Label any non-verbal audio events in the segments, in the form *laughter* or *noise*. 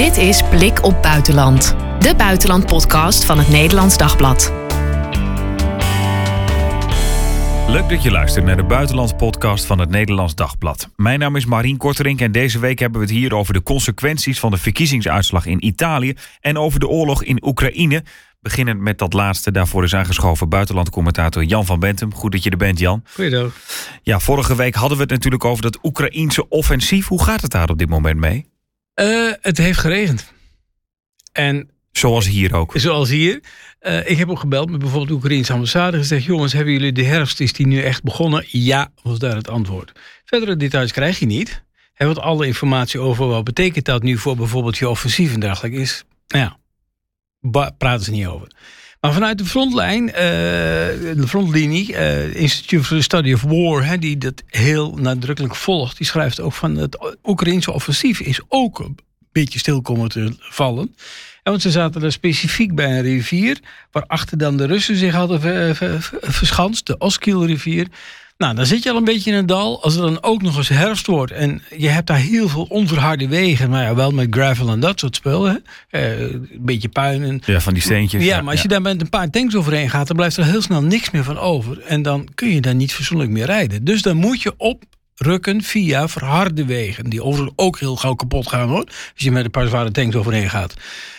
Dit is Blik op Buitenland, de buitenlandpodcast van het Nederlands Dagblad. Leuk dat je luistert naar de buitenlandpodcast van het Nederlands Dagblad. Mijn naam is Marien Korterink en deze week hebben we het hier over de consequenties van de verkiezingsuitslag in Italië en over de oorlog in Oekraïne. Beginnend met dat laatste, daarvoor is aangeschoven buitenlandcommentator Jan van Bentum. Goed dat je er bent, Jan. Goeiedag. Ja, vorige week hadden we het natuurlijk over dat Oekraïense offensief. Hoe gaat het daar op dit moment mee? Uh, het heeft geregend. En Zoals hier ook. Zoals hier. Uh, ik heb ook gebeld met bijvoorbeeld de Oekraïnse ambassade. Gezegd, jongens, hebben jullie de herfst, is die nu echt begonnen? Ja, was daar het antwoord. Verdere details krijg je niet. Want alle informatie over wat betekent dat nu voor bijvoorbeeld je offensief en dergelijke is. Nou ja, praten ze niet over. Maar vanuit de frontlijn, uh, de frontlinie, uh, Institute for the Study of War, die dat heel nadrukkelijk volgt, die schrijft ook van het Oekraïnse offensief is ook een beetje stil komen te vallen. En want ze zaten er specifiek bij een rivier, waarachter dan de Russen zich hadden verschanst, de Oskil-rivier. Nou, dan zit je al een beetje in een dal. Als er dan ook nog eens herfst wordt en je hebt daar heel veel onverharde wegen, maar ja, wel met gravel en dat soort spullen. Eh, een beetje puin. En, ja, van die steentjes. Ja, maar als je daar met een paar tanks overheen gaat, dan blijft er heel snel niks meer van over. En dan kun je daar niet fatsoenlijk meer rijden. Dus dan moet je op rukken via verharde wegen. Die overigens ook heel gauw kapot gaan hoor. Als je met een paar zware tanks overheen gaat.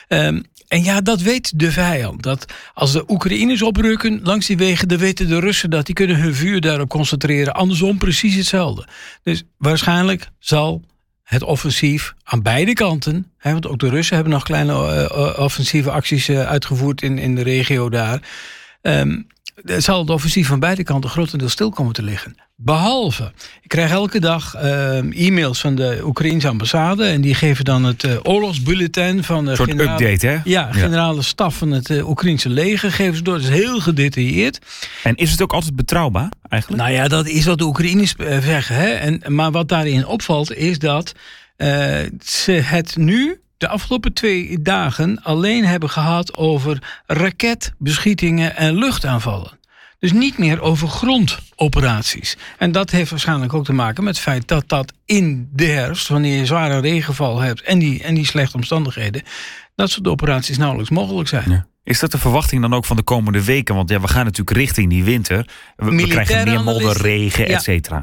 Um, en ja, dat weet de vijand. Dat als de Oekraïners oprukken langs die wegen, dan weten de Russen dat. Die kunnen hun vuur daarop concentreren. Andersom precies hetzelfde. Dus waarschijnlijk zal het offensief aan beide kanten. Hè, want ook de Russen hebben nog kleine uh, offensieve acties uh, uitgevoerd in, in de regio daar. Um, zal het offensief van beide kanten grotendeels stil komen te liggen. Behalve, ik krijg elke dag uh, e-mails van de Oekraïnse ambassade. En die geven dan het uh, oorlogsbulletin van de Een soort generale, update, hè? Ja, generale ja. staf van het uh, Oekraïnse leger. Geven ze door. Dat is heel gedetailleerd. En is het ook altijd betrouwbaar eigenlijk? Nou ja, dat is wat de Oekraïners zeggen. Hè? En, maar wat daarin opvalt is dat ze het nu de afgelopen twee dagen alleen hebben gehad over raketbeschietingen en luchtaanvallen. Dus niet meer over grondoperaties. En dat heeft waarschijnlijk ook te maken met het feit dat dat in de herfst, wanneer je zware regenval hebt en die, en die slechte omstandigheden, dat soort operaties nauwelijks mogelijk zijn. Is dat de verwachting dan ook van de komende weken? Want ja, we gaan natuurlijk richting die winter. We, we krijgen meer modder, regen, ja, et cetera.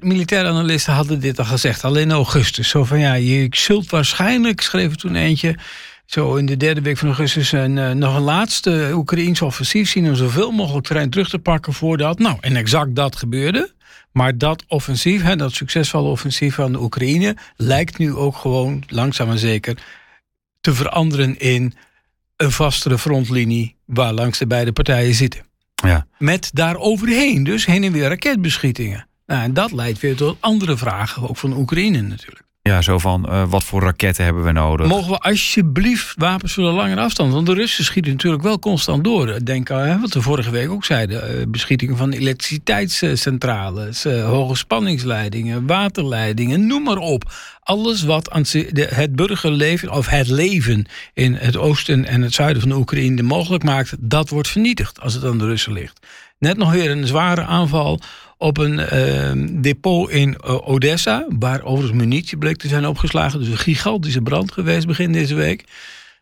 Militaire analisten hadden dit al gezegd, al in augustus. Zo van ja, je zult waarschijnlijk, schreef toen eentje, zo in de derde week van augustus een, uh, nog een laatste Oekraïns offensief zien om zoveel mogelijk terrein terug te pakken voordat. Nou, en exact dat gebeurde. Maar dat offensief, hè, dat succesvolle offensief van de Oekraïne, lijkt nu ook gewoon langzaam maar zeker te veranderen in een vastere frontlinie waar langs de beide partijen zitten. Ja. Met daaroverheen dus heen en weer raketbeschietingen. Nou, en dat leidt weer tot andere vragen, ook van Oekraïne natuurlijk. Ja, zo van uh, wat voor raketten hebben we nodig? Mogen we alsjeblieft wapens voor de langere afstand? Want de Russen schieten natuurlijk wel constant door. Denk aan wat we vorige week ook zeiden: uh, beschietingen van elektriciteitscentrales, uh, hoge spanningsleidingen, waterleidingen, noem maar op. Alles wat aan het burgerleven of het leven in het oosten en het zuiden van de Oekraïne mogelijk maakt, dat wordt vernietigd als het aan de Russen ligt. Net nog weer een zware aanval op een uh, depot in uh, Odessa, waar overigens munitie bleek te zijn opgeslagen. Dus een gigantische brand geweest begin deze week.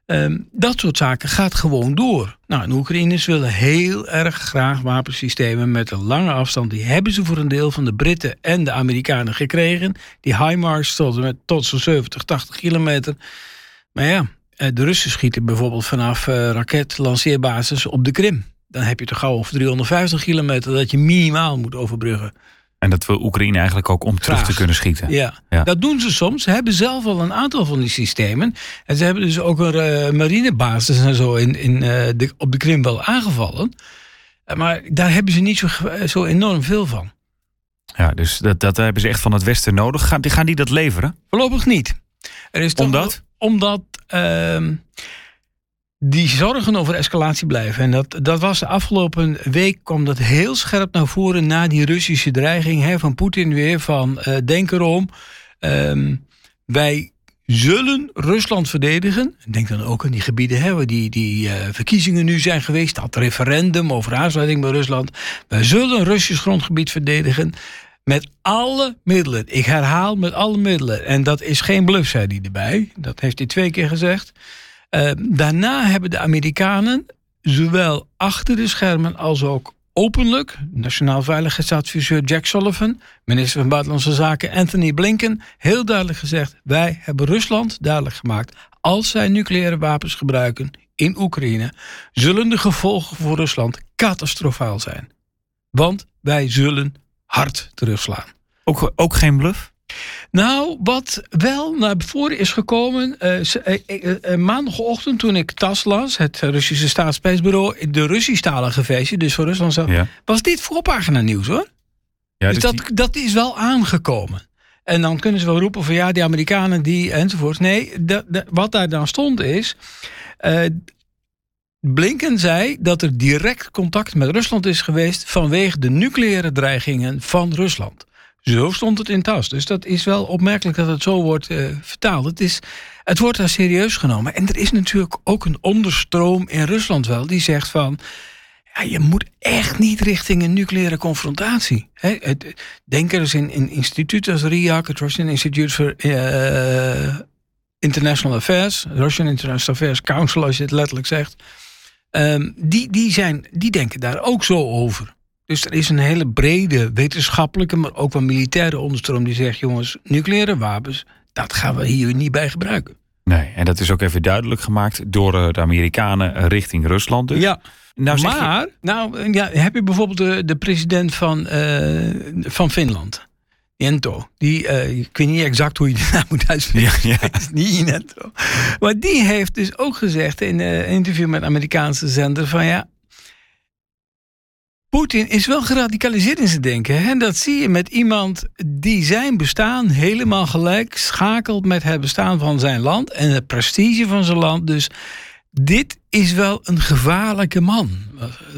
Um, dat soort zaken gaat gewoon door. Nou, de Oekraïners willen heel erg graag wapensystemen met een lange afstand. Die hebben ze voor een deel van de Britten en de Amerikanen gekregen. Die HIMARS tot, met, tot zo'n 70, 80 kilometer. Maar ja, eh, de Russen schieten bijvoorbeeld vanaf uh, raketlanceerbasis op de Krim dan heb je toch gauw over 350 kilometer dat je minimaal moet overbruggen. En dat wil Oekraïne eigenlijk ook om terug te kunnen schieten. Ja. ja. dat doen ze soms. Ze hebben zelf al een aantal van die systemen. En ze hebben dus ook een uh, marinebasis en zo in, in, uh, de, op de Krim wel aangevallen. Maar daar hebben ze niet zo, zo enorm veel van. Ja, dus dat, dat hebben ze echt van het Westen nodig. Gaan, gaan die dat leveren? Voorlopig niet. Er is omdat? Omdat... Die zorgen over escalatie blijven. En dat, dat was de afgelopen week, kwam dat heel scherp naar voren na die Russische dreiging hè, van Poetin weer. Van uh, denk erom, um, wij zullen Rusland verdedigen. Denk dan ook aan die gebieden hè, waar die, die uh, verkiezingen nu zijn geweest. Dat referendum over aansluiting bij Rusland. Wij zullen Russisch grondgebied verdedigen. Met alle middelen. Ik herhaal met alle middelen. En dat is geen bluff, zei hij erbij. Dat heeft hij twee keer gezegd. Uh, daarna hebben de Amerikanen, zowel achter de schermen als ook openlijk, Nationaal Veiligheidsadviseur Jack Sullivan, minister van Buitenlandse Zaken Anthony Blinken, heel duidelijk gezegd: wij hebben Rusland duidelijk gemaakt. Als zij nucleaire wapens gebruiken in Oekraïne, zullen de gevolgen voor Rusland catastrofaal zijn. Want wij zullen hard terugslaan. Ook, ook geen bluff? Nou, wat wel naar voren is gekomen. Uh, maandagochtend toen ik TAS las, het Russische staatspersbureau, de Russisch-talige versie, dus voor Rusland zo, was dit voorpagina nieuws hoor. Ja, dus, dus dat, dat is wel aangekomen. En dan kunnen ze wel roepen van ja, die Amerikanen die enzovoort. Nee, wat daar dan stond is. Blinken zei dat er direct contact met Rusland is geweest vanwege de nucleaire dreigingen van Rusland. Zo stond het in tas. Dus dat is wel opmerkelijk dat het zo wordt uh, vertaald. Het, is, het wordt daar serieus genomen. En er is natuurlijk ook een onderstroom in Rusland wel die zegt van. Ja, je moet echt niet richting een nucleaire confrontatie. denk er eens in, in instituten als RIAC, het Russian Institute for uh, International Affairs, Russian International Affairs Council, als je het letterlijk zegt. Um, die, die, zijn, die denken daar ook zo over. Dus er is een hele brede wetenschappelijke, maar ook wel militaire onderstroom die zegt: jongens, nucleaire wapens, dat gaan we hier niet bij gebruiken. Nee, en dat is ook even duidelijk gemaakt door eh, de Amerikanen richting Rusland. Dus. Ja. Nou, maar, je... nou, ja, heb je bijvoorbeeld de, de president van, uh, van Finland, Jento. Die, uh, ik weet niet exact hoe je die *laughs* naam moet uitspreken. Ja, ja. *laughs* niet Jento. Maar die heeft dus ook gezegd in een interview met Amerikaanse zender: van ja, Poetin is wel geradicaliseerd in zijn denken. En dat zie je met iemand die zijn bestaan helemaal gelijk schakelt met het bestaan van zijn land en het prestige van zijn land. Dus dit is wel een gevaarlijke man,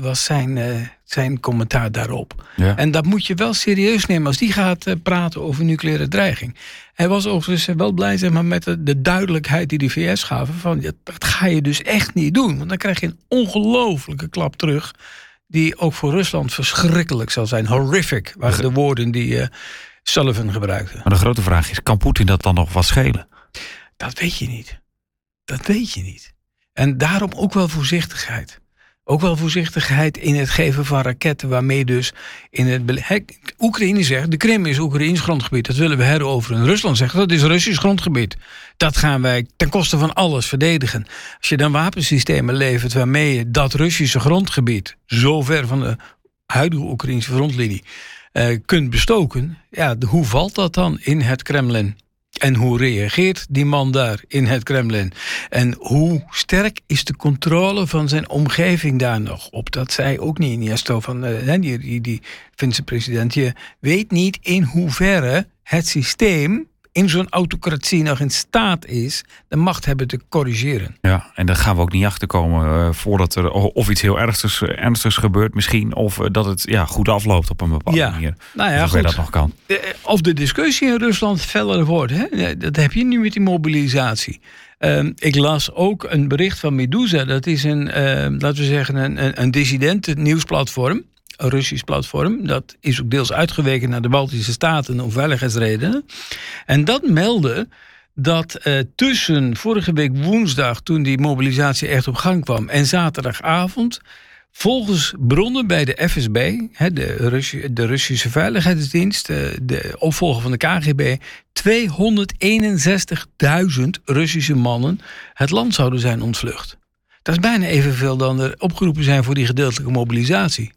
was zijn, uh, zijn commentaar daarop. Ja. En dat moet je wel serieus nemen als die gaat uh, praten over nucleaire dreiging. Hij was overigens wel blij zeg maar, met de, de duidelijkheid die de VS gaven: van dat ga je dus echt niet doen, want dan krijg je een ongelofelijke klap terug die ook voor Rusland verschrikkelijk zal zijn. Horrific waren de woorden die uh, Sullivan gebruikte. Maar de grote vraag is, kan Poetin dat dan nog wat schelen? Dat weet je niet. Dat weet je niet. En daarom ook wel voorzichtigheid. Ook wel voorzichtigheid in het geven van raketten, waarmee dus in het. Oekraïne zegt: de Krim is Oekraïns grondgebied, dat willen we heroveren. Rusland zegt: dat is Russisch grondgebied. Dat gaan wij ten koste van alles verdedigen. Als je dan wapensystemen levert waarmee je dat Russische grondgebied, zo ver van de huidige Oekraïnse frontlinie, eh, kunt bestoken, ja, hoe valt dat dan in het Kremlin? En hoe reageert die man daar in het Kremlin? En hoe sterk is de controle van zijn omgeving daar nog op? Dat zei ook niet Iniesta van uh, die, die, die Finse president. Je weet niet in hoeverre het systeem in zo'n autocratie nog in staat is de macht hebben te corrigeren. Ja, en daar gaan we ook niet achter komen uh, voordat er of iets heel ernstigs, eh, ernstigs gebeurt misschien, of uh, dat het ja, goed afloopt op een bepaalde ja. manier. Nou ja, goed. dat nog kan. Of de discussie in Rusland feller wordt. Hè? Dat heb je nu met die mobilisatie. Uh, ik las ook een bericht van Medusa. Dat is een, laten we zeggen, een, een, een dissident nieuwsplatform Russisch platform. Dat is ook deels uitgeweken naar de Baltische Staten om veiligheidsredenen. En dat meldde dat eh, tussen vorige week woensdag, toen die mobilisatie echt op gang kwam, en zaterdagavond, volgens bronnen bij de FSB, hè, de, de, Russische Veiligheidsdienst, de, eh, de opvolger van de KGB, 261.000 Russische mannen het land zouden zijn ontvlucht. Dat is bijna evenveel dan er opgeroepen zijn voor die gedeeltelijke mobilisatie.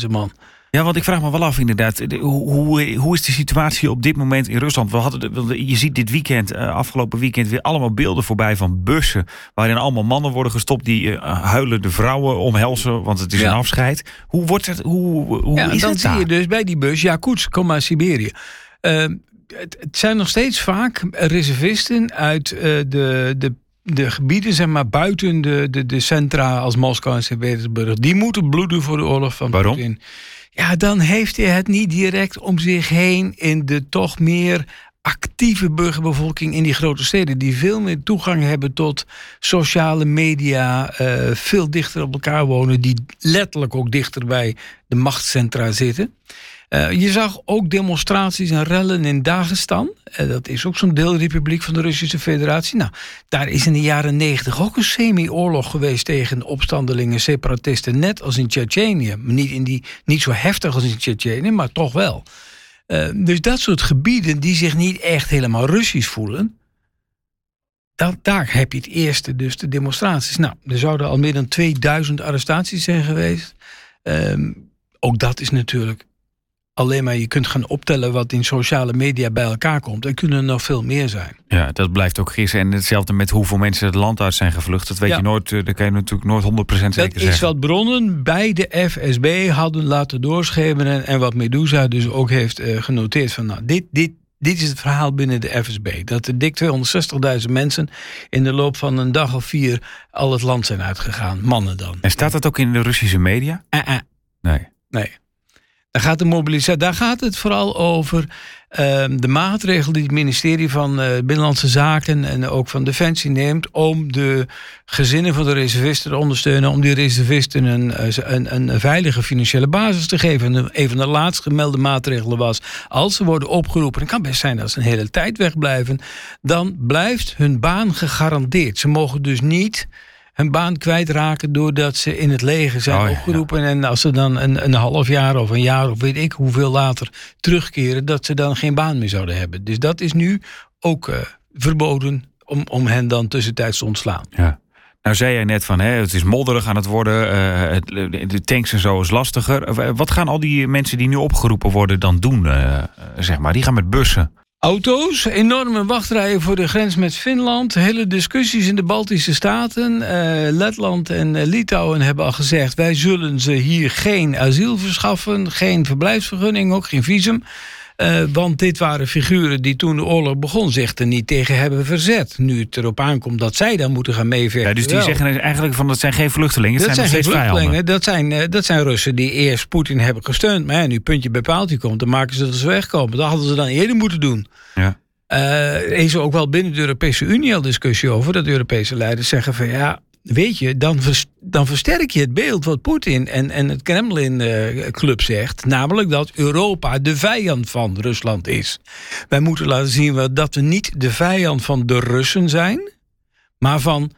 300.000 man. Ja, want ik vraag me wel af inderdaad. Hoe, hoe, hoe, is de situatie op dit moment in Rusland? We hadden, je ziet dit weekend, uh, afgelopen weekend, weer allemaal beelden voorbij van bussen. Waarin allemaal mannen worden gestopt die uh, huilende vrouwen omhelzen. Want het is een afscheid. Hoe wordt het? Hoe, hoe ja, is dan het zie je dus bij die bus, ja, koets, kom maar Siberië. Uh, het, het, zijn nog steeds vaak reservisten uit de, de de gebieden zeg maar, buiten de, de, de centra als Moskou en Sint-Petersburg... die moeten bloeden voor de oorlog van Waarom? Putin. Ja, dan heeft hij het niet direct om zich heen in de toch meer actieve burgerbevolking in die grote steden... die veel meer toegang hebben tot sociale media... Uh, veel dichter op elkaar wonen... die letterlijk ook dichter bij de machtscentra zitten... Uh, je zag ook demonstraties en rellen in Dagestan. Uh, dat is ook zo'n deelrepubliek van de Russische Federatie. Nou, daar is in de jaren negentig ook een semi-oorlog geweest tegen opstandelingen, separatisten, net als in Tsjetsjenië. Niet, in die, niet zo heftig als in Tsjetsjenië, maar toch wel. Uh, dus dat soort gebieden die zich niet echt helemaal Russisch voelen, dat, daar heb je het eerste, dus de demonstraties. Nou, er zouden al meer dan 2000 arrestaties zijn geweest. Um, ook dat is natuurlijk alleen maar je kunt gaan optellen wat in sociale media bij elkaar komt. Er kunnen er nog veel meer zijn. Ja, dat blijft ook gissen. En hetzelfde met hoeveel mensen het land uit zijn gevlucht. Dat weet je nooit, eh, dat kan je natuurlijk nooit 100% zeker zeggen. Dat is wat bronnen bij de FSB hadden laten doorschemeren. En wat Medusa dus ook heeft uh, genoteerd. Van nou, dit, dit, dit is het verhaal binnen de FSB. Dat er dik 260.000 mensen in de loop van een dag of vier al het land zijn uitgegaan. Mannen dan. En staat dat ook in de Russische media? Uh -uh. Nee. Nee. Daar gaat, de mobilisatie, daar gaat het vooral over uh, de maatregelen die het ministerie van uh, Binnenlandse Zaken en ook van Defensie neemt om de gezinnen van de reservisten te ondersteunen, om die reservisten een, eh, een, een veilige financiële basis te geven. En een van de laatst gemelde maatregelen was, als ze worden opgeroepen, het kan best zijn dat ze een hele tijd wegblijven, dan blijft hun baan gegarandeerd. Ze mogen dus niet hun baan kwijtraken doordat ze in het leger zijn oh, opgeroepen. En als ze dan een, een half jaar of een jaar of weet ik hoeveel later terugkeren, dat ze dan geen baan meer zouden hebben. Dus dat is nu ook uh, verboden om, om hen dan tussentijds te ontslaan. Ja. Nou zei jij net van hè, het is modderig aan het worden, uh, het, de tanks en zo is lastiger. Wat gaan al die mensen die nu opgeroepen worden dan doen? Uh, zeg maar? Die gaan met bussen auto's, enorme wachtrijen voor de grens met Finland, hele discussies in de Baltische Staten. Uh, Letland en uh, Litouwen hebben al gezegd: wij zullen ze hier geen asiel verschaffen, geen verblijfsvergunning, ook geen visum. Uh, want dit waren figuren die toen de oorlog begon zich er niet tegen hebben verzet. Nu het erop aankomt dat zij dan moeten gaan meewerken. Ja, dus die zeggen eigenlijk van dat zijn geen vluchtelingen, dat zijn, geen vluchtelingen. Dat zijn, uh, dat zijn Russen die eerst Poetin hebben gesteund. Maar ja, nu puntje bij paaltje komt, dan maken ze dat ze wegkomen. Dat hadden ze dan eerder moeten doen. Ja. Uh, er is ook wel binnen de Europese Unie al discussie over dat de Europese leiders zeggen van ja, weet je, dan, dan versterk je het beeld wat Poetin en, en het Kremlin-club zegt. Namelijk dat Europa de vijand van Rusland is. Wij moeten laten zien dat we niet de vijand van de Russen zijn, maar van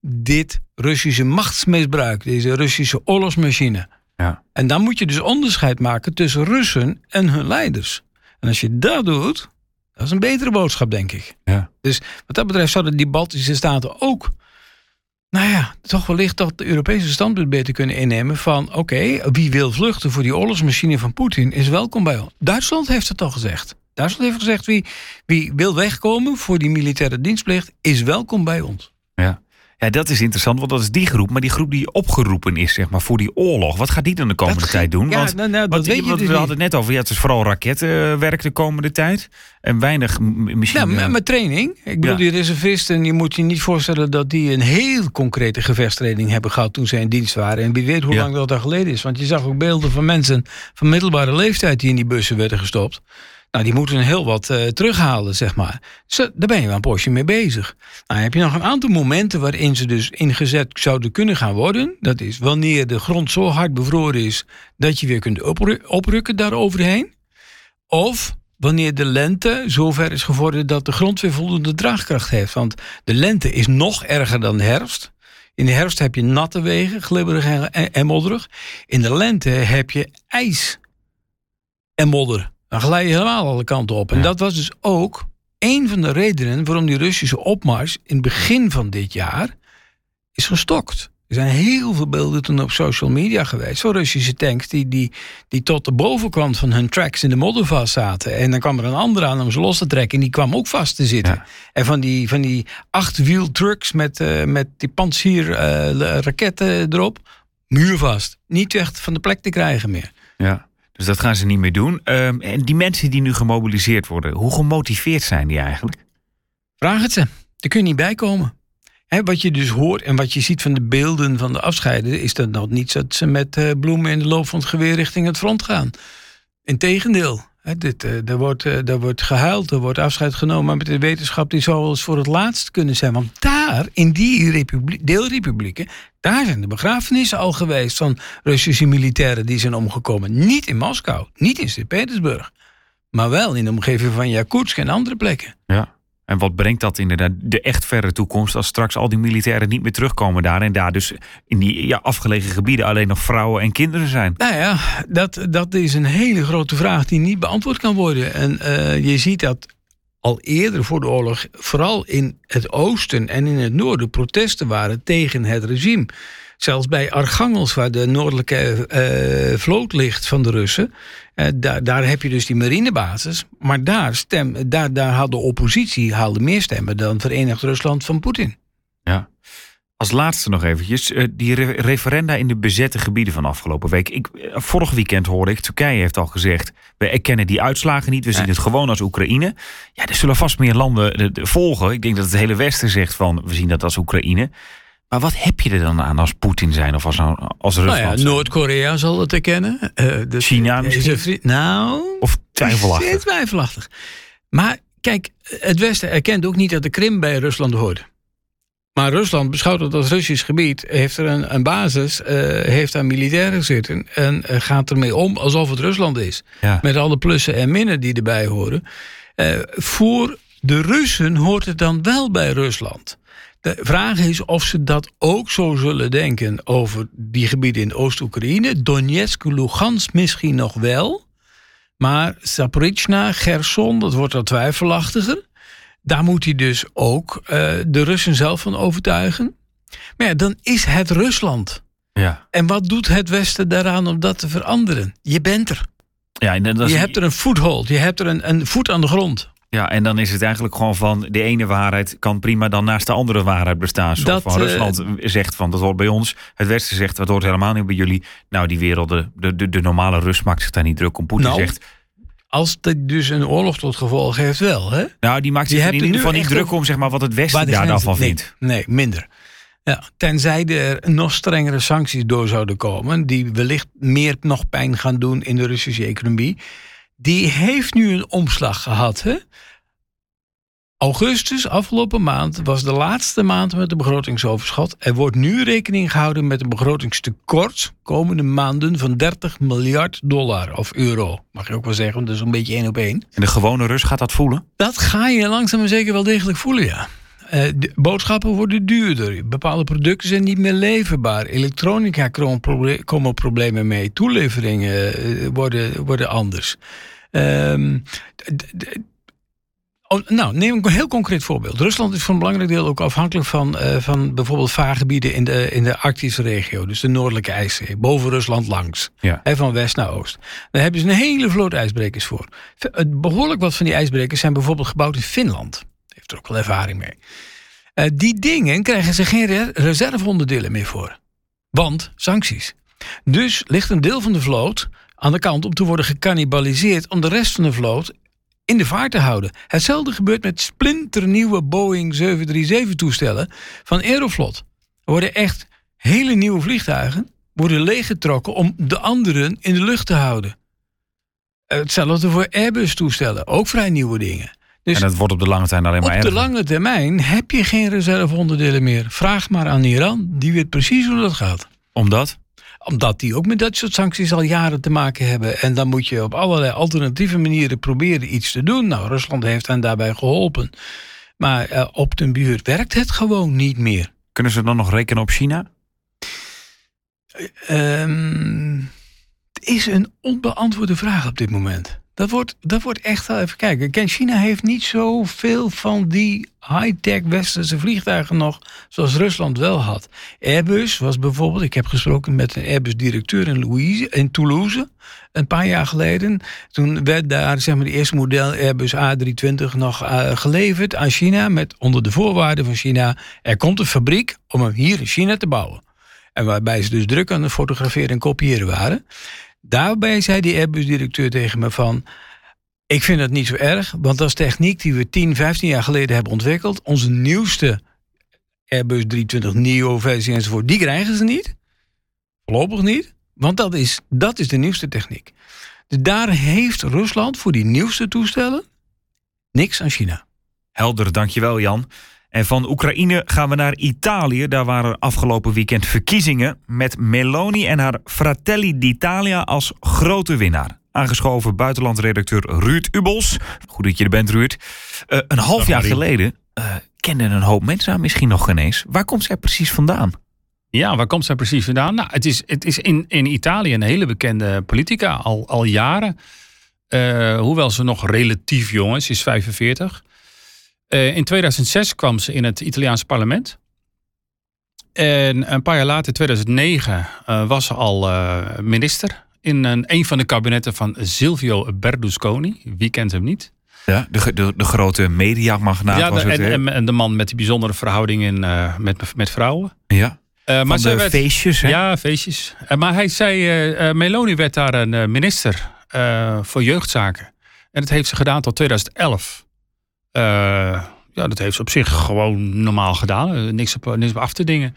dit Russische machtsmisbruik, deze Russische oorlogsmachine. Ja. En dan moet je dus onderscheid maken tussen Russen en hun leiders. En als je dat doet, dat is een betere boodschap, denk ik. Ja. Dus wat dat betreft zouden die Baltische staten ook nou ja, toch wellicht dat de Europese standpunt beter kunnen innemen van oké, wie wil vluchten voor die oorlogsmachine van Poetin is welkom bij ons. Duitsland heeft het al gezegd. Duitsland heeft gezegd wie, wie wil wegkomen voor die militaire dienstplicht is welkom bij ons. Ja. Ja, dat is interessant, want dat is die groep. Maar die groep die opgeroepen is, zeg maar, voor die oorlog. Wat gaat die dan de komende tijd doen? Ja, want, nou, nou, je dus We hadden het net over, ja, het is vooral rakettenwerk de komende tijd. En weinig misschien... Ja, met, training. Ik bedoel, die reservisten, je moet je niet voorstellen... dat die een heel concrete gevechtstraining hebben gehad... toen zij in dienst waren. En wie weet hoe lang dat al geleden is. Want je zag ook beelden van mensen van middelbare leeftijd... die in die bussen werden gestopt. Nou, die moeten heel wat uh, terughalen, zeg maar. Daar ben je wel een postje mee bezig. Nou, heb je nog een aantal momenten waarin ze dus ingezet zouden kunnen gaan worden. Dat is wanneer de grond zo hard bevroren is dat je weer kunt oprukken daaroverheen. Of wanneer de lente zover is geworden dat de grond weer voldoende draagkracht heeft. Want de lente is nog erger dan de herfst. In de herfst heb je natte wegen, glibberig en modderig. In de lente heb je ijs en modder. Dan glij je helemaal alle kanten op. En dat was dus ook een van de redenen waarom die Russische opmars in het begin van dit jaar is gestokt. Er zijn heel veel beelden toen op social media geweest van Russische tanks die, die, die tot de bovenkant van hun tracks in de modder vast zaten. En dan kwam er een ander aan om ze los te trekken en die kwam ook vast te zitten. En van die, van die achtwiel trucks met, uh, met die pantsier uh, raketten erop, muurvast. Niet echt van de plek te krijgen meer. Ja. Dus dat gaan ze niet meer doen. Um, en die mensen die nu gemobiliseerd worden, hoe gemotiveerd zijn die eigenlijk? Vraag het ze. Daar kun je niet bij komen. wat je dus hoort en wat je ziet van de beelden van de afscheiden, is dat nog niet dat ze met uh, bloemen in de loop van het geweer richting het front gaan. Integendeel. Dit, eh, er, wordt, eh, er wordt gehuild, er wordt afscheid genomen. Maar met de wetenschap die zou wel eens voor het laatst kunnen zijn. Want daar, in die republiek, deelrepublieken, daar zijn de begrafenissen al geweest van Russische militairen die zijn omgekomen. Niet in Moskou, niet in Sint-Petersburg. Maar wel in de omgeving van Yakutsk en andere plekken. Ja. En wat brengt dat inderdaad de echt verre toekomst als straks al die militairen niet meer terugkomen daar en daar dus in die ja, afgelegen gebieden alleen nog vrouwen en kinderen zijn? Nou ja, dat, dat is een hele grote vraag die niet beantwoord kan worden. En eh, je ziet dat al eerder voor de oorlog, vooral in het oosten en in het noorden, protesten waren tegen het regime. Zelfs bij Archangels, waar de noordelijke eh, vloot ligt van de Russen, eh, daar, daar heb je dus die marinebasis. Maar daar, stem, daar, daar had de oppositie haalde meer stemmen dan Verenigd Rusland van Poetin. Ja. Als laatste nog eventjes, eh, die re- referenda in de bezette gebieden van afgelopen week. Ik, vorig weekend hoorde ik, Turkije heeft al gezegd, we erkennen die uitslagen niet, we zien het gewoon als Oekraïne. Ja, er zullen vast meer landen de- de- volgen. Ik denk dat het hele Westen zegt van, we zien dat als Oekraïne. Maar wat heb je er dan aan als Poetin zijn of als, als Nou Rusland ja, zijn? Noord-Korea zal het erkennen. Eh, dus China misschien? vriend- nou, Of twijfelachtig? Twijfelachtig. Maar kijk, het Westen erkent ook niet dat de Krim bij Rusland hoort. Maar Rusland beschouwt het als Russisch gebied, heeft er een, een basis, eh, heeft daar militairen zitten en eh, gaat ermee om alsof het Rusland is. Ja. Met alle plussen en minnen die erbij horen. Voor de Russen hoort het dan wel bij Rusland. De vraag is of ze dat ook zo zullen denken over die gebieden in Oost-Oekraïne. Donetsk, Lugansk misschien nog wel. Maar Zaporizhzhia, Gerson, dat wordt al twijfelachtiger. Daar moet hij dus ook eh, de Russen zelf van overtuigen. Maar ja, dan is het Rusland. Ja. En wat doet het Westen daaraan om dat te veranderen? Je bent er. Ja, dat is- Je hebt er een foothold. Je hebt er een, een voet aan de grond. Ja, en dan is het eigenlijk gewoon van de ene waarheid kan prima dan naast de andere waarheid bestaan. Zo Dat, van eh, Rusland zegt van dat hoort bij ons. Het Westen zegt dat hoort helemaal niet bij jullie. Nou, die wereld, de, de, de, normale Rus maakt zich daar niet druk om. Poetin Nou, zegt, Als dit dus een oorlog tot gevolg heeft, wel. Hè? nou, die maakt zich in er ieder geval niet druk om zeg maar, wat het Westen daar dan van nee, vindt. Nee, minder. Ja, tenzij er nog strengere sancties door zouden komen, die wellicht meer nog pijn gaan doen in de Russische economie. Die heeft nu een omslag gehad. Hè? Augustus, afgelopen maand, was de laatste maand met een begrotingsoverschot. Er wordt nu rekening gehouden met een begrotingstekort komende maanden van 30 miljard dollar of euro. Mag je ook wel zeggen, want dat is een beetje één op één. En de gewone Rus gaat dat voelen? Dat ga je langzaam maar zeker wel degelijk voelen, ja. Eh, de boodschappen worden duurder. Bepaalde producten zijn niet meer leverbaar. Elektronica komen problemen mee. Toeleveringen eh, worden, worden anders. Ehm, oh, nou, neem een heel concreet voorbeeld. Rusland is voor een belangrijk deel ook afhankelijk van, eh, van bijvoorbeeld vaargebieden in de, in de Arctische regio. Dus de Noordelijke IJszee. Boven Rusland langs. Ja. Van west naar oost. Daar hebben ze een hele vloot ijsbrekers voor. Het Behoorlijk wat van die ijsbrekers zijn bijvoorbeeld gebouwd in Finland. Heeft er ook wel ervaring mee. Eh, die dingen krijgen ze geen re- reserveonderdelen meer voor. Want sancties. Dus ligt een deel van de vloot aan de kant om te worden gecannibaliseerd om de rest van de vloot in de vaart te houden. Hetzelfde gebeurt met splinternieuwe Boeing 737 toestellen van Aeroflot. Er worden echt hele nieuwe vliegtuigen worden leeggetrokken om de anderen in de lucht te houden. Hetzelfde voor Airbus toestellen, ook vrij nieuwe dingen. Dus En dat wordt op de lange termijn alleen maar op de lange termijn heb je geen reserveonderdelen meer. Vraag maar aan Iran, die weet precies hoe dat gaat Omdat? Omdat die ook met dat soort sancties al jaren te maken hebben. En dan moet je op allerlei alternatieve manieren proberen iets te doen. Nou, Rusland heeft hen daarbij geholpen. Maar eh, op den buurt werkt het gewoon niet meer. Kunnen ze dan nog rekenen op China? Ehm, het is een onbeantwoorde vraag op dit moment. Dat wordt, dat wordt echt wel even kijken. Kijk, China heeft niet zoveel van die high-tech westerse vliegtuigen nog zoals Rusland wel had. Airbus was bijvoorbeeld, ik heb gesproken met een Airbus-directeur in, in Toulouse een paar jaar geleden. Toen werd daar zeg maar, de eerste model Airbus A320 nog eh, geleverd aan China met onder de voorwaarden van China. Er komt een fabriek om hem hier in China te bouwen. En waarbij ze dus druk aan het fotograferen en kopiëren waren. Daarbij zei die Airbus-directeur tegen me van... ik vind dat niet zo erg, want dat is techniek die we 10, 15 jaar geleden hebben ontwikkeld. Onze nieuwste Airbus 320 Neo-versie enzovoort, die krijgen ze niet. Voorlopig niet, want dat is, dat is de nieuwste techniek. Daar heeft Rusland voor die nieuwste toestellen niks aan China. Helder, dankjewel Jan. En van Oekraïne gaan we naar Italië. Daar waren afgelopen weekend verkiezingen met Meloni en haar Fratelli d'Italia als grote winnaar. Aangeschoven buitenlandredacteur Ruud Ubels. Goed dat je er bent, Ruud. Uh, een half jaar geleden uh, kenden een hoop mensen misschien nog geen eens. Waar komt zij precies vandaan? Ja, waar komt zij precies vandaan? Nou, het is, het is in, in Italië een hele bekende politica, al, al jaren. Uh, hoewel ze nog relatief jong is, is 45. Uh, in 2006 kwam ze in het Italiaanse parlement. En een paar jaar later, 2009, uh, was ze al minister in een, een van de kabinetten van Silvio Berlusconi. Wie kent hem niet? Ja, de, de, de grote mediamagnaat ja, was het. En, en, de man met die bijzondere verhouding in, uh, met, met vrouwen. Ja. Uh, maar de werd, feestjes, hè? Ja, feestjes. Uh, maar hij zei, Meloni werd daar een minister voor jeugdzaken. En dat heeft ze gedaan tot 2011. Ja, dat heeft ze op zich gewoon normaal gedaan. niks, op, niks op af te dingen.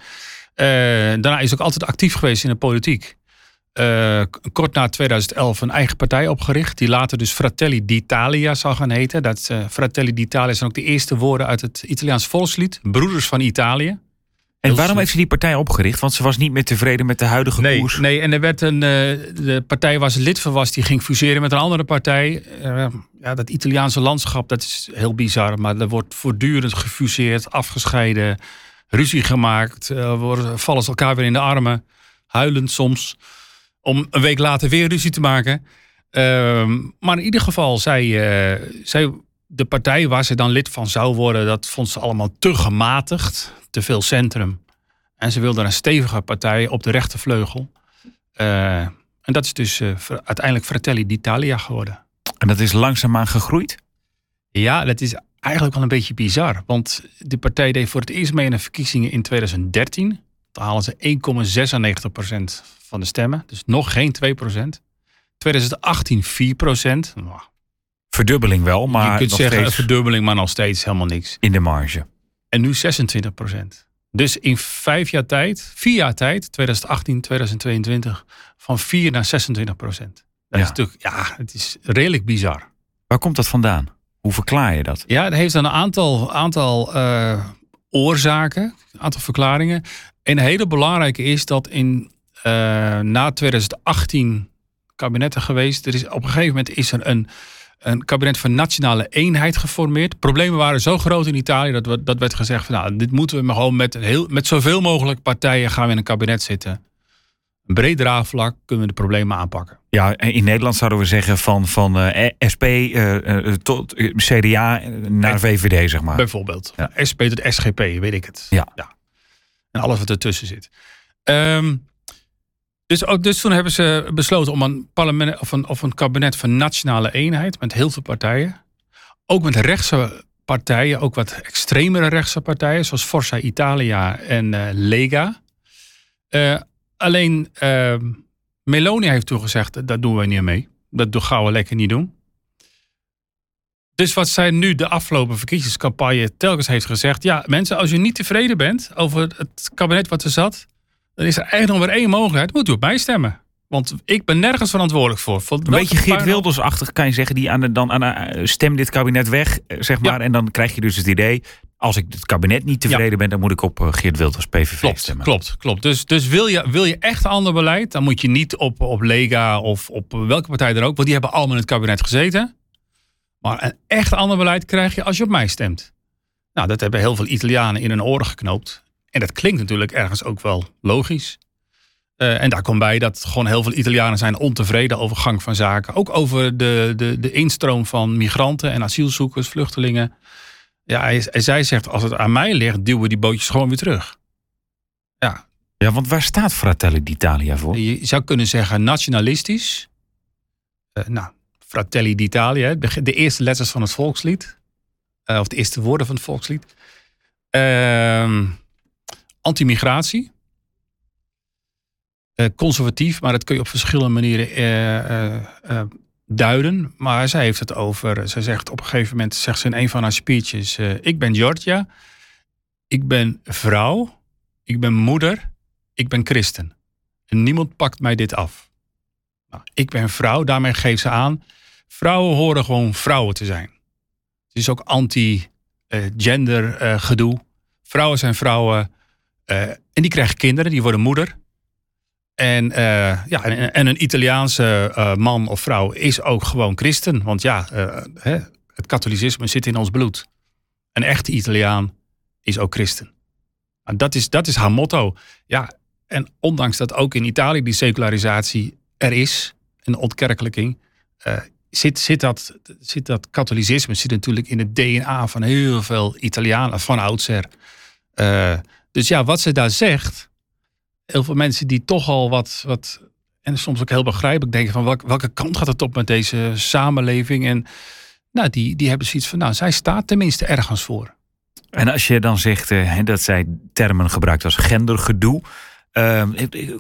daarna is ze ook altijd actief geweest in de politiek. Kort na 2011 een eigen partij opgericht. Die later dus Fratelli d'Italia zou gaan heten. Dat, Fratelli d'Italia zijn ook de eerste woorden uit het Italiaans volkslied. Broeders van Italië. En waarom heeft ze die partij opgericht? Want ze was niet meer tevreden met de huidige nee, koers. Nee, en er werd een, uh, de partij waar ze lid van was, die ging fuseren met een andere partij. ja, dat Italiaanse landschap, dat is heel bizar. Maar er wordt voortdurend gefuseerd, afgescheiden, ruzie gemaakt. worden, vallen ze elkaar weer in de armen, huilend soms om een week later weer ruzie te maken. Ehm, maar in ieder geval, zij, zij, de partij waar ze dan lid van zou worden, dat vond ze allemaal te gematigd, te veel centrum. En ze wilde een stevige partij op de rechtervleugel. Uh, en dat is dus uh, uiteindelijk Fratelli d'Italia geworden. En dat is langzaamaan gegroeid? Ja, dat is eigenlijk wel een beetje bizar. Want de partij deed voor het eerst mee in de verkiezingen in 2013. Dan halen ze 1,96% van de stemmen. Dus nog geen 2%. 2018 4%. Verdubbeling wel, maar. Je kunt zeggen steeds... een verdubbeling, maar nog steeds helemaal niks. In de marge. En nu 26%. Dus in vijf jaar tijd, vier jaar tijd, 2018, 2022, van 4 naar 26 procent. Dat ja. is natuurlijk, ja, het is redelijk bizar. Waar komt dat vandaan? Hoe verklaar je dat? Ja, dat heeft een aantal, aantal uh, oorzaken, een aantal verklaringen. Een hele belangrijke is dat in uh, na 2018 kabinetten geweest. Er is, op een gegeven moment is er een, een kabinet van nationale eenheid geformeerd. Problemen waren zo groot in Italië dat, we, dat werd gezegd: van, nou, dit moeten we maar gewoon met, heel, met zoveel mogelijk partijen gaan we in een kabinet zitten. Een breed draagvlak kunnen we de problemen aanpakken. Ja, in Nederland zouden we zeggen van, van uh, eh, SP uh, uh, tot CDA naar VVD, zeg maar. Bijvoorbeeld. Ja. SP tot SGP, weet ik het. Ja. ja. En alles wat ertussen zit. Um, dus, dus toen hebben ze besloten om een, parlement, of, een, of een kabinet van nationale eenheid met heel veel partijen. Ook met rechtse partijen, ook wat extremere rechtse partijen, zoals Forza Italia en uh, Lega. Uh, alleen uh, Meloni heeft toegezegd, dat doen wij niet mee. Dat gaan we lekker niet doen. Dus wat zij nu de afgelopen verkiezingscampagne telkens heeft gezegd. Ja, mensen, als je niet tevreden bent over het kabinet wat er zat dan is er eigenlijk nog maar één mogelijkheid. Moet u op mij stemmen. Want ik ben nergens verantwoordelijk voor. Een beetje Geert Wilders-achtig kan je zeggen. Die aan de, dan aan de, eh, stem dit kabinet weg, eh, zeg maar. En dan krijg je dus het idee. Als ik het kabinet niet tevreden ben, dan moet ik op eh, Geert Wilders PVV klopt, stemmen. Klopt, klopt. Dus, dus wil, je, wil je echt ander beleid, dan moet je niet op, op Lega of op welke partij dan ook. Want die hebben allemaal in het kabinet gezeten. Maar een echt ander beleid krijg je als je op mij stemt. Nou, dat hebben heel veel Italianen in hun oren geknoopt. En dat klinkt natuurlijk ergens ook wel logisch. Uh, en daar komt bij dat gewoon heel veel Italianen zijn ontevreden over gang van zaken. Ook over de, de, de instroom van migranten en asielzoekers, vluchtelingen. Ja, hij, zij zegt, als het aan mij ligt, duwen we die bootjes gewoon weer terug. Ja. Ja, want waar staat Fratelli d'Italia voor? Je zou kunnen zeggen nationalistisch. Uh, nou, Fratelli d'Italia, de eerste letters van het volkslied. Uh, of de eerste woorden van het volkslied. Ehm anti-migratie. Uh, conservatief, maar dat kun je op verschillende manieren uh, duiden. Maar zij heeft het over, zij zegt op een gegeven moment, zegt ze in een van haar speeches, ik ben Georgia, ik ben vrouw, ik ben moeder, ik ben christen. En niemand pakt mij dit af. Nou, ik ben vrouw, daarmee geeft ze aan. Vrouwen horen gewoon vrouwen te zijn. Het is ook anti-gender eh, gedoe. Vrouwen zijn vrouwen. Eh, en die krijgen kinderen, die worden moeder. En, eh, ja, en, en een Italiaanse eh, man of vrouw is ook gewoon christen. Want ja, hè, het katholicisme zit in ons bloed. Een echte Italiaan is ook christen. Nou, dat, is, dat is haar motto. Ja, en ondanks dat ook in Italië die secularisatie er is, een ontkerkelijking, zit, zit, dat, zit dat katholicisme zit natuurlijk in het DNA van heel veel Italianen van oudsher. Dus ja, wat ze daar zegt, heel veel mensen die toch al wat, wat en soms ook heel begrijpelijk denken van welke, kant gaat het op met deze samenleving en nou, die, die hebben zoiets van, nou, zij staat tenminste ergens voor. En als je dan zegt eh, dat zij termen gebruikt als gendergedoe. Eh,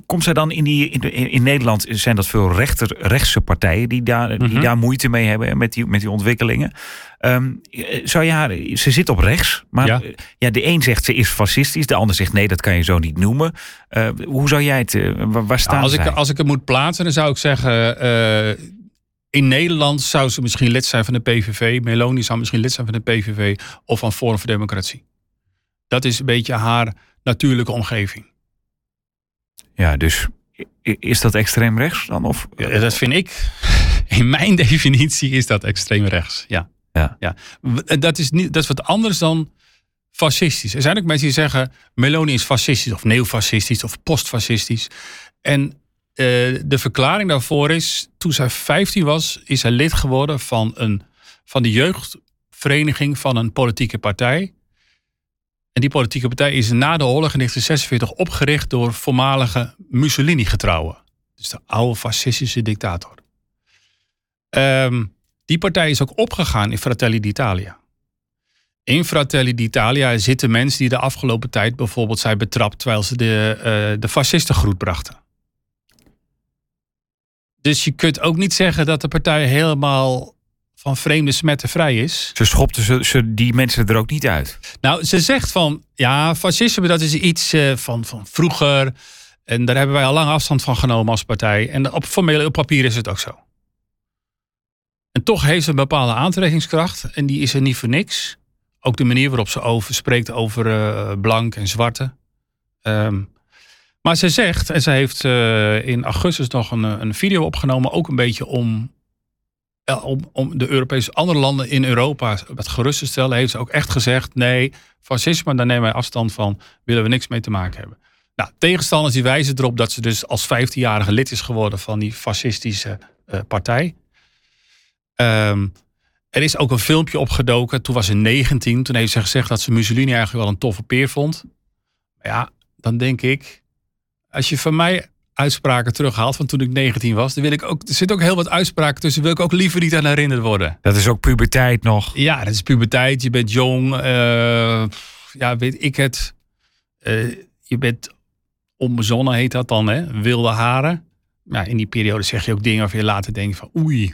komt zij dan in, die, in, in Nederland zijn dat veel rechter, rechtse partijen die daar, die Mhm. daar moeite mee hebben met die, met die ontwikkelingen. Ehm, zou je haar, ze zit op rechts, maar Ja. ja. de een zegt ze is fascistisch, de ander zegt nee, dat kan je zo niet noemen. Eh, hoe zou jij het, eh, waar, staan als, ik, als ik het moet plaatsen, dan zou ik zeggen. eh, in Nederland zou ze misschien lid zijn van de PVV. Meloni zou misschien lid zijn van de PVV of van Forum voor Democratie. Dat is een beetje haar natuurlijke omgeving. Ja, dus is dat extreem rechts dan? Of? Ja, dat vind ik. *laughs* In mijn *laughs* definitie is dat extreem rechts. Ja. Ja. ja. W- Dat, is niet, dat is wat anders dan fascistisch. Er zijn ook mensen die zeggen. Meloni is fascistisch of neofascistisch of postfascistisch. En eh, de verklaring daarvoor is. Toen zij 15 was, is zij lid geworden van, een, van de jeugdvereniging van een politieke partij. En die politieke partij is na de oorlog in 1946 opgericht door voormalige Mussolini-getrouwen. Dus de oude fascistische dictator. Ehm, die partij is ook opgegaan in Fratelli d'Italia. In Fratelli d'Italia zitten mensen die de afgelopen tijd bijvoorbeeld zijn betrapt terwijl ze de, eh de fascisten groet brachten. Dus je kunt ook niet zeggen dat de partij helemaal van vreemde smetten vrij is. Ze schopten ze, ze die mensen er ook niet uit. Nou, ze zegt van, ja, fascisme dat is iets eh, van, van vroeger. En daar hebben wij al lang afstand van genomen als partij. En op formeel op papier is het ook zo. En toch heeft ze een bepaalde aantrekkingskracht. En die is er niet voor niks. Ook de manier waarop ze over spreekt over eh, blank en zwarte. Ehm, maar ze zegt, en ze heeft eh, in augustus nog een, een video opgenomen, ook een beetje om, om, de Europese andere landen in Europa wat gerust te stellen, heeft ze ook echt gezegd: nee, fascisme, daar nemen wij afstand van, willen we niks mee te maken hebben. Nou, tegenstanders die wijzen erop dat ze dus als 15-jarige lid is geworden van die fascistische eh, partij. Ehm, er is ook een filmpje opgedoken. Toen was ze 19. Toen heeft ze gezegd dat ze Mussolini eigenlijk wel een toffe peer vond. Maar ja, dan denk ik, als je van mij uitspraken terughaalt van toen ik 19 was, dan wil ik ook. Er zitten ook heel wat uitspraken tussen. Wil ik ook liever niet aan herinnerd worden. Dat is ook puberteit nog. Ja, dat is puberteit. Je bent jong. eh, ja, weet ik het. Eh, je bent onbezonnen, heet dat dan, hè? Wilde haren. Ja, in die periode zeg je ook dingen waarvan je later denkt van... oei,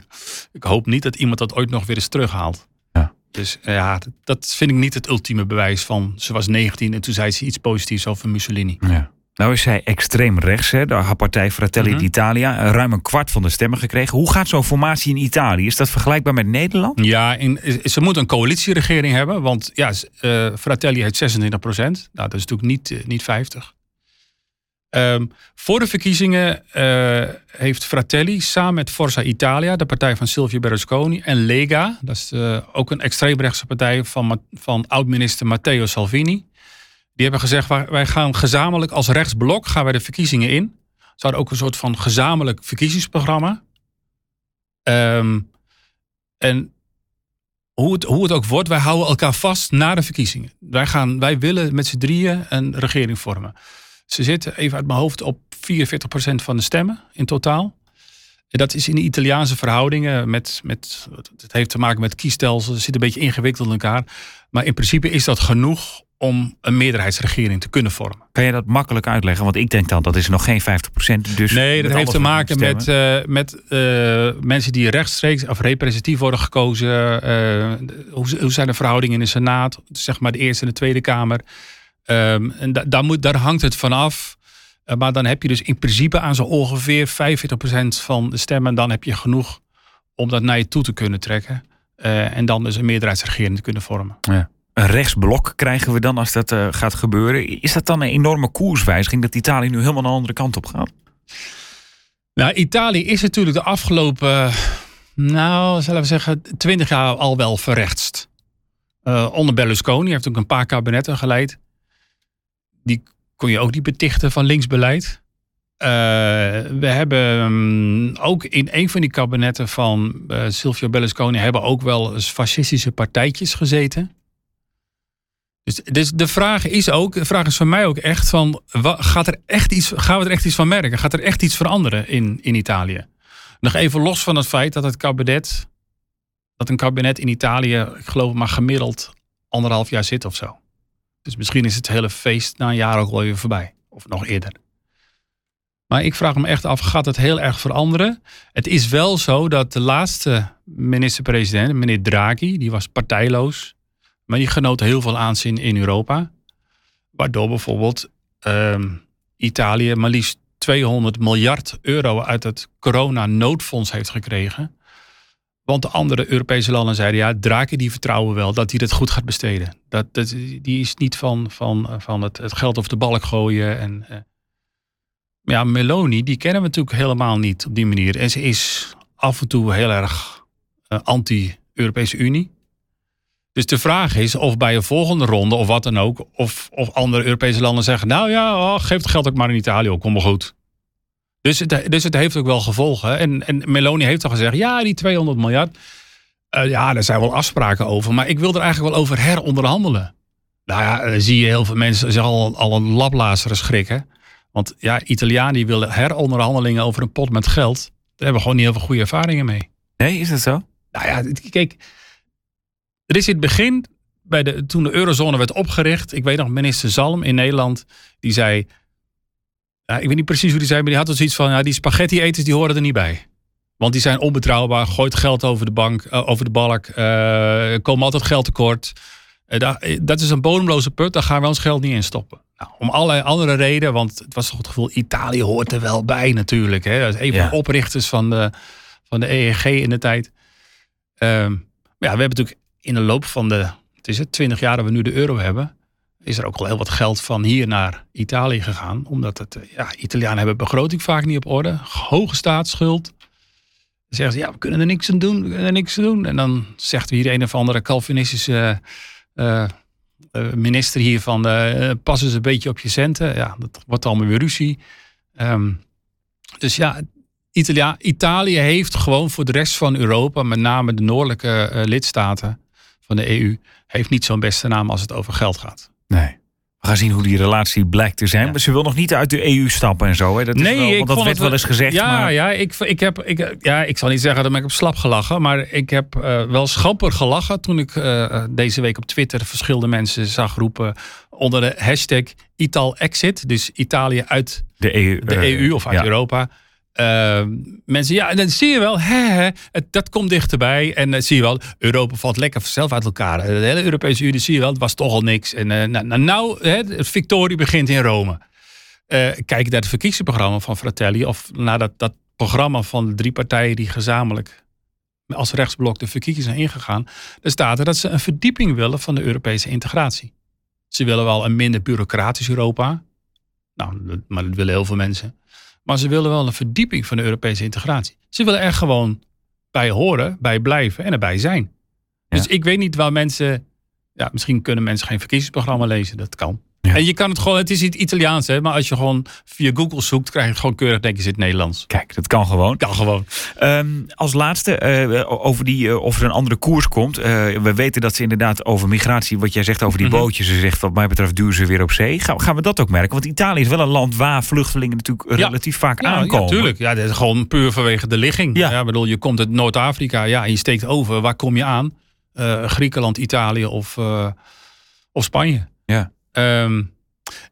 ik hoop niet dat iemand dat ooit nog weer eens terughaalt. Ja. Dus eh, ja, dat, dat vind ik niet het ultieme bewijs van... ze was 19 en toen zei ze iets positiefs over Mussolini. Ja. Nou is zij extreem rechts, hè? De- haar partij Fratelli Mhm. d'Italia. eh, Ruim een kwart van de stemmen gekregen. Hoe gaat zo'n formatie in Italië? Is dat vergelijkbaar met Nederland? Ja, in, ze moet een coalitieregering hebben. Want ja, eh, Fratelli heeft 26 procent. Nou, dat is natuurlijk niet, eh, niet 50. Ehm, voor de verkiezingen heeft Fratelli samen met Forza Italia, de partij van Silvio Berlusconi, en Lega, dat is ook een extreemrechtse partij van, van oud-minister Matteo Salvini. Die hebben gezegd, wij, gaan gezamenlijk als rechtsblok gaan wij de verkiezingen in. Ze hadden ook een soort van gezamenlijk verkiezingsprogramma. Ehm, en hoe het, hoe het ook wordt, wij houden elkaar vast na de verkiezingen. Wij, gaan, wij willen met z'n drieën een regering vormen. Ze zitten even uit mijn hoofd op 44% van de stemmen in totaal. En dat is in de Italiaanse verhoudingen. Met, met, het heeft te maken met kiesstelsels. Het zit een beetje ingewikkeld in elkaar. Maar in principe is dat genoeg om een meerderheidsregering te kunnen vormen. Kan je dat makkelijk uitleggen? Want ik denk dan, dat is nog geen 50%. Dus Nee, dat heeft te maken met, eh, met eh, mensen die rechtstreeks of representatief worden gekozen. eh, hoe, hoe zijn de verhoudingen in de Senaat, zeg maar de Eerste en de Tweede Kamer. Ehm, en da- daar, moet, daar hangt het van af maar dan heb je dus in principe aan zo ongeveer 45% van de stemmen. Dan heb je genoeg om dat naar je toe te kunnen trekken. En dan dus een meerderheidsregering te kunnen vormen. Ja. Een rechtsblok krijgen we dan als dat eh, gaat gebeuren. Is dat dan een enorme koerswijziging dat Italië nu helemaal een andere kant op gaat? Nou, Italië is natuurlijk de afgelopen, nou, zullen we zeggen, 20 jaar al wel verrechtst. Uh, onder Berlusconi heeft ook een paar kabinetten geleid. Die kon je ook niet betichten van linksbeleid. Uh, we hebben um, ook in een van die kabinetten van Silvio Berlusconi hebben ook wel eens fascistische partijtjes gezeten. Dus, dus, de vraag is ook, de vraag is van mij ook echt van, gaat er echt iets, gaan we er echt iets van merken? Gaat er echt iets veranderen in, in Italië? Nog even los van het feit dat het kabinet, dat een kabinet in Italië, ik geloof maar gemiddeld anderhalf jaar zit of zo. Dus misschien is het hele feest na een jaar ook wel weer voorbij. Of nog eerder. Maar ik vraag me echt af, gaat het heel erg veranderen? Het is wel zo dat de laatste minister-president, meneer Draghi, die was partijloos. Maar die genoot heel veel aanzien in Europa. Waardoor bijvoorbeeld uh, Italië maar liefst 200 miljard euro uit het corona-noodfonds heeft gekregen. Want de andere Europese landen zeiden, ja, Drake die vertrouwen wel dat hij het goed gaat besteden. Dat, dat, die is niet van, van, van het, het geld over de balk gooien. En, uh, ja, Meloni, die kennen we natuurlijk helemaal niet op die manier. En ze is af en toe heel erg uh, anti-Europese Unie. Dus de vraag is of bij een volgende ronde of wat dan ook, of, of andere Europese landen zeggen, nou ja, oh, geef het geld ook maar in Italië op, kom maar goed. Dus het, dus het heeft ook wel gevolgen. En, en Meloni heeft al gezegd, ja, die 200 miljard, uh, ja, daar zijn wel afspraken over. Maar ik wil er eigenlijk wel over heronderhandelen. Nou ja, dan zie je heel veel mensen zich al, al een lablazeren schrikken. Want ja, Italianen die willen heronderhandelingen over een pot met geld. Daar hebben we gewoon niet heel veel goede ervaringen mee. Nee, is dat zo? Nou ja, kijk, er is in het begin, bij de, toen de eurozone werd opgericht, ik weet nog, minister Zalm in Nederland, die zei, ja, ik weet niet precies hoe die zei, maar die had dus iets van, ja, die spaghetti-eters die horen er niet bij. Want die zijn onbetrouwbaar, gooit geld over de bank, uh, over de balk, uh, komen altijd geld tekort. Uh, dat, is een bodemloze put, daar gaan we ons geld niet in stoppen. Nou, om allerlei andere redenen, want het was toch het gevoel, Italië hoort er wel bij natuurlijk. Hè? Dat is een van de oprichters van de, van de EEG in de tijd. Ehm, ja, we hebben natuurlijk in de loop van de het is het, 20 jaar dat we nu de euro hebben, is er ook al heel wat geld van hier naar Italië gegaan. Omdat het, ja, Italianen hebben begroting vaak niet op orde. Hoge staatsschuld. Dan zeggen ze, ja, we kunnen er niks aan doen. Er niks aan doen. En dan zegt hier een of andere Calvinistische uh, uh, minister hier van, uh, pas eens een beetje op je centen. Ja, dat wordt allemaal weer ruzie. Um, dus ja, Italië heeft gewoon voor de rest van Europa, met name de noordelijke lidstaten van de EU, heeft niet zo'n beste naam als het over geld gaat. Nee. We gaan zien hoe die relatie blijkt te zijn. Ja. Maar ze wil nog niet uit de EU stappen en zo. Hè? Dat nee, is wel, ik want dat werd het, wel eens gezegd. Ja, maar... ja, ik, ik, heb, ik, ja, ik zal niet zeggen dat ik op slap gelachen. Maar ik heb uh, wel schamper gelachen toen ik uh, deze week op Twitter verschillende mensen zag roepen onder de hashtag Ital-exit. Dus Italië uit de EU, de EU of uit ja. Europa. Uh, mensen, ja, en dan zie je wel, hè, hè, dat komt dichterbij. En dan uh, zie je wel, Europa valt lekker zelf uit elkaar. De hele Europese Unie zie je wel, het was toch al niks. En uh, nou, nou hè, het victorie begint in Rome. kijk naar het verkiezingsprogramma van Fratelli, of naar dat, dat programma van de drie partijen die gezamenlijk als rechtsblok de verkiezingen zijn ingegaan. Dan staat er dat ze een verdieping willen van de Europese integratie. Ze willen wel een minder bureaucratisch Europa. Nou, maar dat willen heel veel mensen. Maar ze willen wel een verdieping van de Europese integratie. Ze willen er gewoon bij horen, bij blijven en erbij zijn. Ja. Dus ik weet niet waar mensen. Ja, misschien kunnen mensen geen verkiezingsprogramma lezen. Dat kan. Ja. En je kan het gewoon, het is niet Italiaans, hè, maar als je gewoon via Google zoekt, krijg je het gewoon keurig, denk je, zit Nederlands. Kijk, dat kan gewoon. Kan gewoon. Um, als laatste, uh, over die, uh, of er een andere koers komt. Uh, we weten dat ze inderdaad over migratie, wat jij zegt over die mm -hmm. bootjes, ze zegt wat mij betreft duwen ze weer op zee. Gaan, gaan, we dat ook merken? Want Italië is wel een land waar vluchtelingen natuurlijk ja. relatief vaak ja, aankomen. Ja, natuurlijk. Ja, dat is gewoon puur vanwege de ligging. Ja, ja bedoel, je komt uit Noord-Afrika, ja, en je steekt over. Waar kom je aan? Griekenland, Italië of, of Spanje. Ja. Um,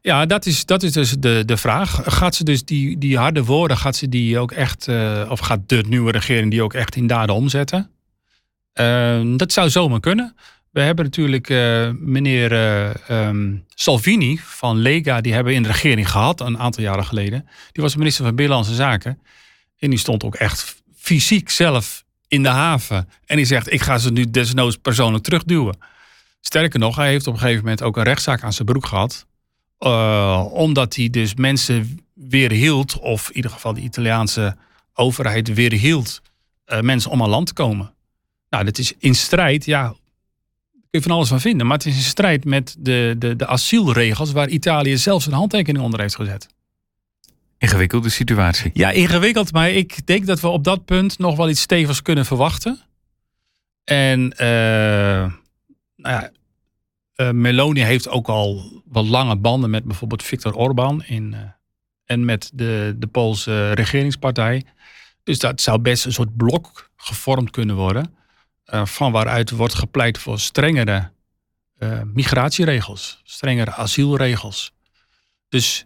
ja, dat is, dat is dus de, de vraag. Gaat ze dus die, die harde woorden, gaat ze die ook echt, uh, of gaat de nieuwe regering die ook echt in daden omzetten? Uh, dat zou zomaar kunnen. We hebben natuurlijk uh, meneer uh, Salvini van Lega, die hebben in de regering gehad een aantal jaren geleden. Die was minister van Binnenlandse Zaken. En die stond ook echt fysiek zelf in de haven. En die zegt, ik ga ze nu desnoods persoonlijk terugduwen. Sterker nog, hij heeft op een gegeven moment ook een rechtszaak aan zijn broek gehad. Uh, omdat hij dus mensen weerhield, of in ieder geval de Italiaanse overheid weerhield, uh, mensen om aan land te komen. Nou, dat is in strijd, ja, daar kun je van alles van vinden. Maar het is in strijd met de, de, de asielregels waar Italië zelfs een handtekening onder heeft gezet. Ingewikkelde situatie. Ja, ingewikkeld. Maar ik denk dat we op dat punt nog wel iets stevigs kunnen verwachten. En uh, nou ja, uh, Meloni heeft ook al wat lange banden met bijvoorbeeld Viktor Orbán in, uh, en met de, de Poolse regeringspartij. Dus dat zou best een soort blok gevormd kunnen worden. van waaruit wordt gepleit voor strengere migratieregels, strengere asielregels. Dus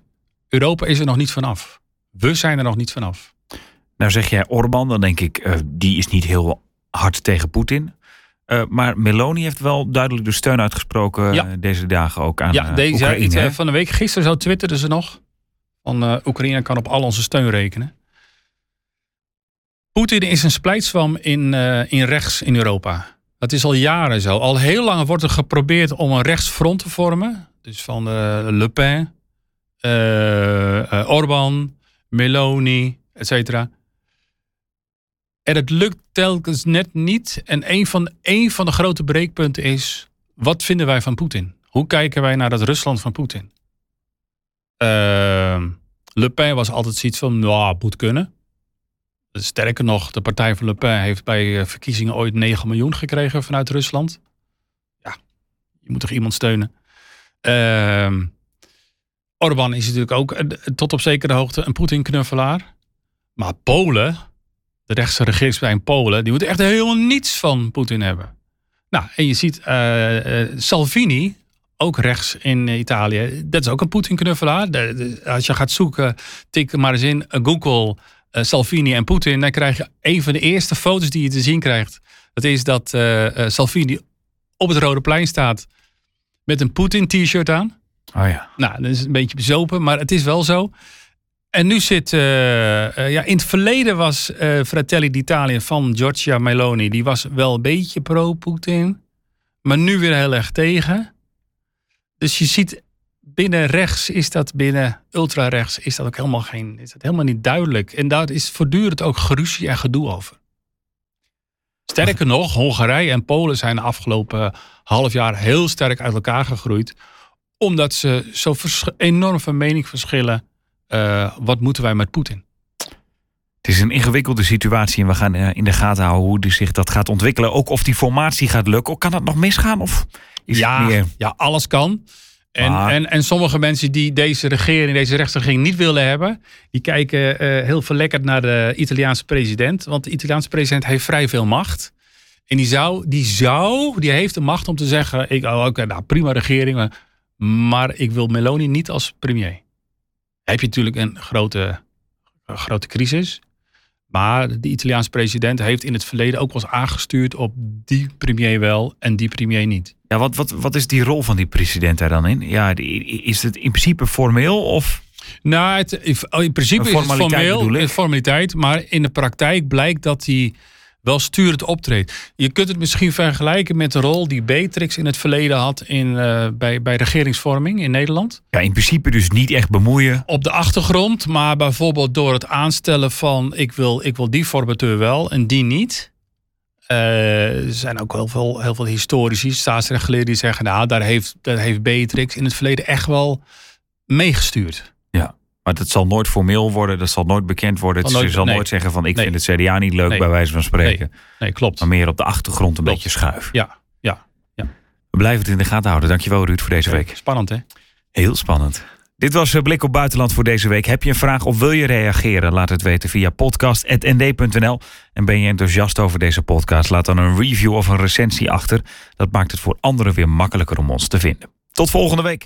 Europa is er nog niet vanaf. We zijn er nog niet vanaf. Nou zeg jij Orbán, dan denk ik, uh, die is niet heel hard tegen Poetin. Uh, maar Meloni heeft wel duidelijk de steun uitgesproken ja. deze dagen ook aan ja, deze, Oekraïne. Ja, van de week, gisteren zo twitterden ze nog. Van uh, Oekraïne kan op al onze steun rekenen. Poetin is een splijtswam in, in rechts in Europa. Dat is al jaren zo. Al heel lang wordt er geprobeerd om een rechtsfront te vormen. Dus van Le Pen, Orbán, Meloni, et cetera. En het lukt telkens net niet. En een van, een van de grote breekpunten is: wat vinden wij van Poetin? Hoe kijken wij naar dat Rusland van Poetin? Uh, Le Pen was altijd zoiets van: nou, moet kunnen. Sterker nog, de partij van Le Pen heeft bij verkiezingen ooit 9 miljoen gekregen vanuit Rusland. Ja, je moet toch iemand steunen. Uh, Orbán is natuurlijk ook eh, tot op zekere hoogte een Poetin-knuffelaar. Maar Polen, de rechtse regeringspartij in Polen, die moeten echt helemaal niets van Poetin hebben. Nou, en je ziet uh, uh, Salvini, ook rechts in Italië, dat is ook een Poetin-knuffelaar. Als je gaat zoeken, tik maar eens in Google Salvini en Poetin, dan krijg je een van de eerste foto's die je te zien krijgt. Dat is dat Salvini op het Rode Plein staat met een Poetin-t-shirt aan. Oh ja. Nou, dat is een beetje bezopen, maar het is wel zo. En nu zit, uh, uh, ja, in het verleden was uh, Fratelli d'Italia van Giorgia Meloni, die was wel een beetje pro-Poetin, maar nu weer heel erg tegen. Dus je ziet, binnen rechts is dat, binnen ultra-rechts is dat ook helemaal, geen, is dat helemaal niet duidelijk. En daar is voortdurend ook geruzie en gedoe over. Sterker nog, Hongarije en Polen zijn de afgelopen half jaar heel sterk uit elkaar gegroeid omdat ze zo enorm van mening verschillen. Uh, wat moeten wij met Poetin? Het is een ingewikkelde situatie en we gaan uh, in de gaten houden hoe die zich dat gaat ontwikkelen. Ook of die formatie gaat lukken. Kan dat nog misgaan? Of is ja, het meer... ja, alles kan. En, en, en sommige mensen die deze regering, deze rechtsregering niet willen hebben, die kijken uh, heel verlekkerd naar de Italiaanse president. Want de Italiaanse president heeft vrij veel macht. En die zou, die zou, die heeft de macht om te zeggen: ik, oh, oké, nou prima regering, maar ik wil Meloni niet als premier. Heb je natuurlijk een grote, een grote crisis. Maar de Italiaanse president heeft in het verleden ook wel eens aangestuurd op die premier wel en die premier niet. Ja, wat, wat, wat is die rol van die president daar dan in? Ja, is het in principe formeel of? Nou, het, in principe is het formeel, een formaliteit. Maar in de praktijk blijkt dat hij wel sturend optreedt. Je kunt het misschien vergelijken met de rol die Beatrix in het verleden had in, uh, bij, bij regeringsvorming in Nederland. Ja, in principe dus niet echt bemoeien. Op de achtergrond, maar bijvoorbeeld door het aanstellen van ik wil, ik wil die formateur wel en die niet. Uh, er zijn ook heel veel, heel veel historici, staatsrechtgeleerden die zeggen, nou, daar heeft, daar heeft Beatrix in het verleden echt wel meegestuurd. Maar dat zal nooit formeel worden, dat zal nooit bekend worden. Ze zal nooit zeggen van ik vind het CDA niet leuk bij wijze van spreken. Nee, klopt. Maar meer op de achtergrond een beetje schuif. Ja, ja, ja. We blijven het in de gaten houden. Dankjewel Ruud voor deze week. Spannend hè? Heel spannend. Dit was eh, Blik op Buitenland voor deze week. Heb je een vraag of wil je reageren? Laat het weten via podcast.nd.nl. En ben je enthousiast over deze podcast? Laat dan een review of een recensie achter. Dat maakt het voor anderen weer makkelijker om ons te vinden. Tot volgende week.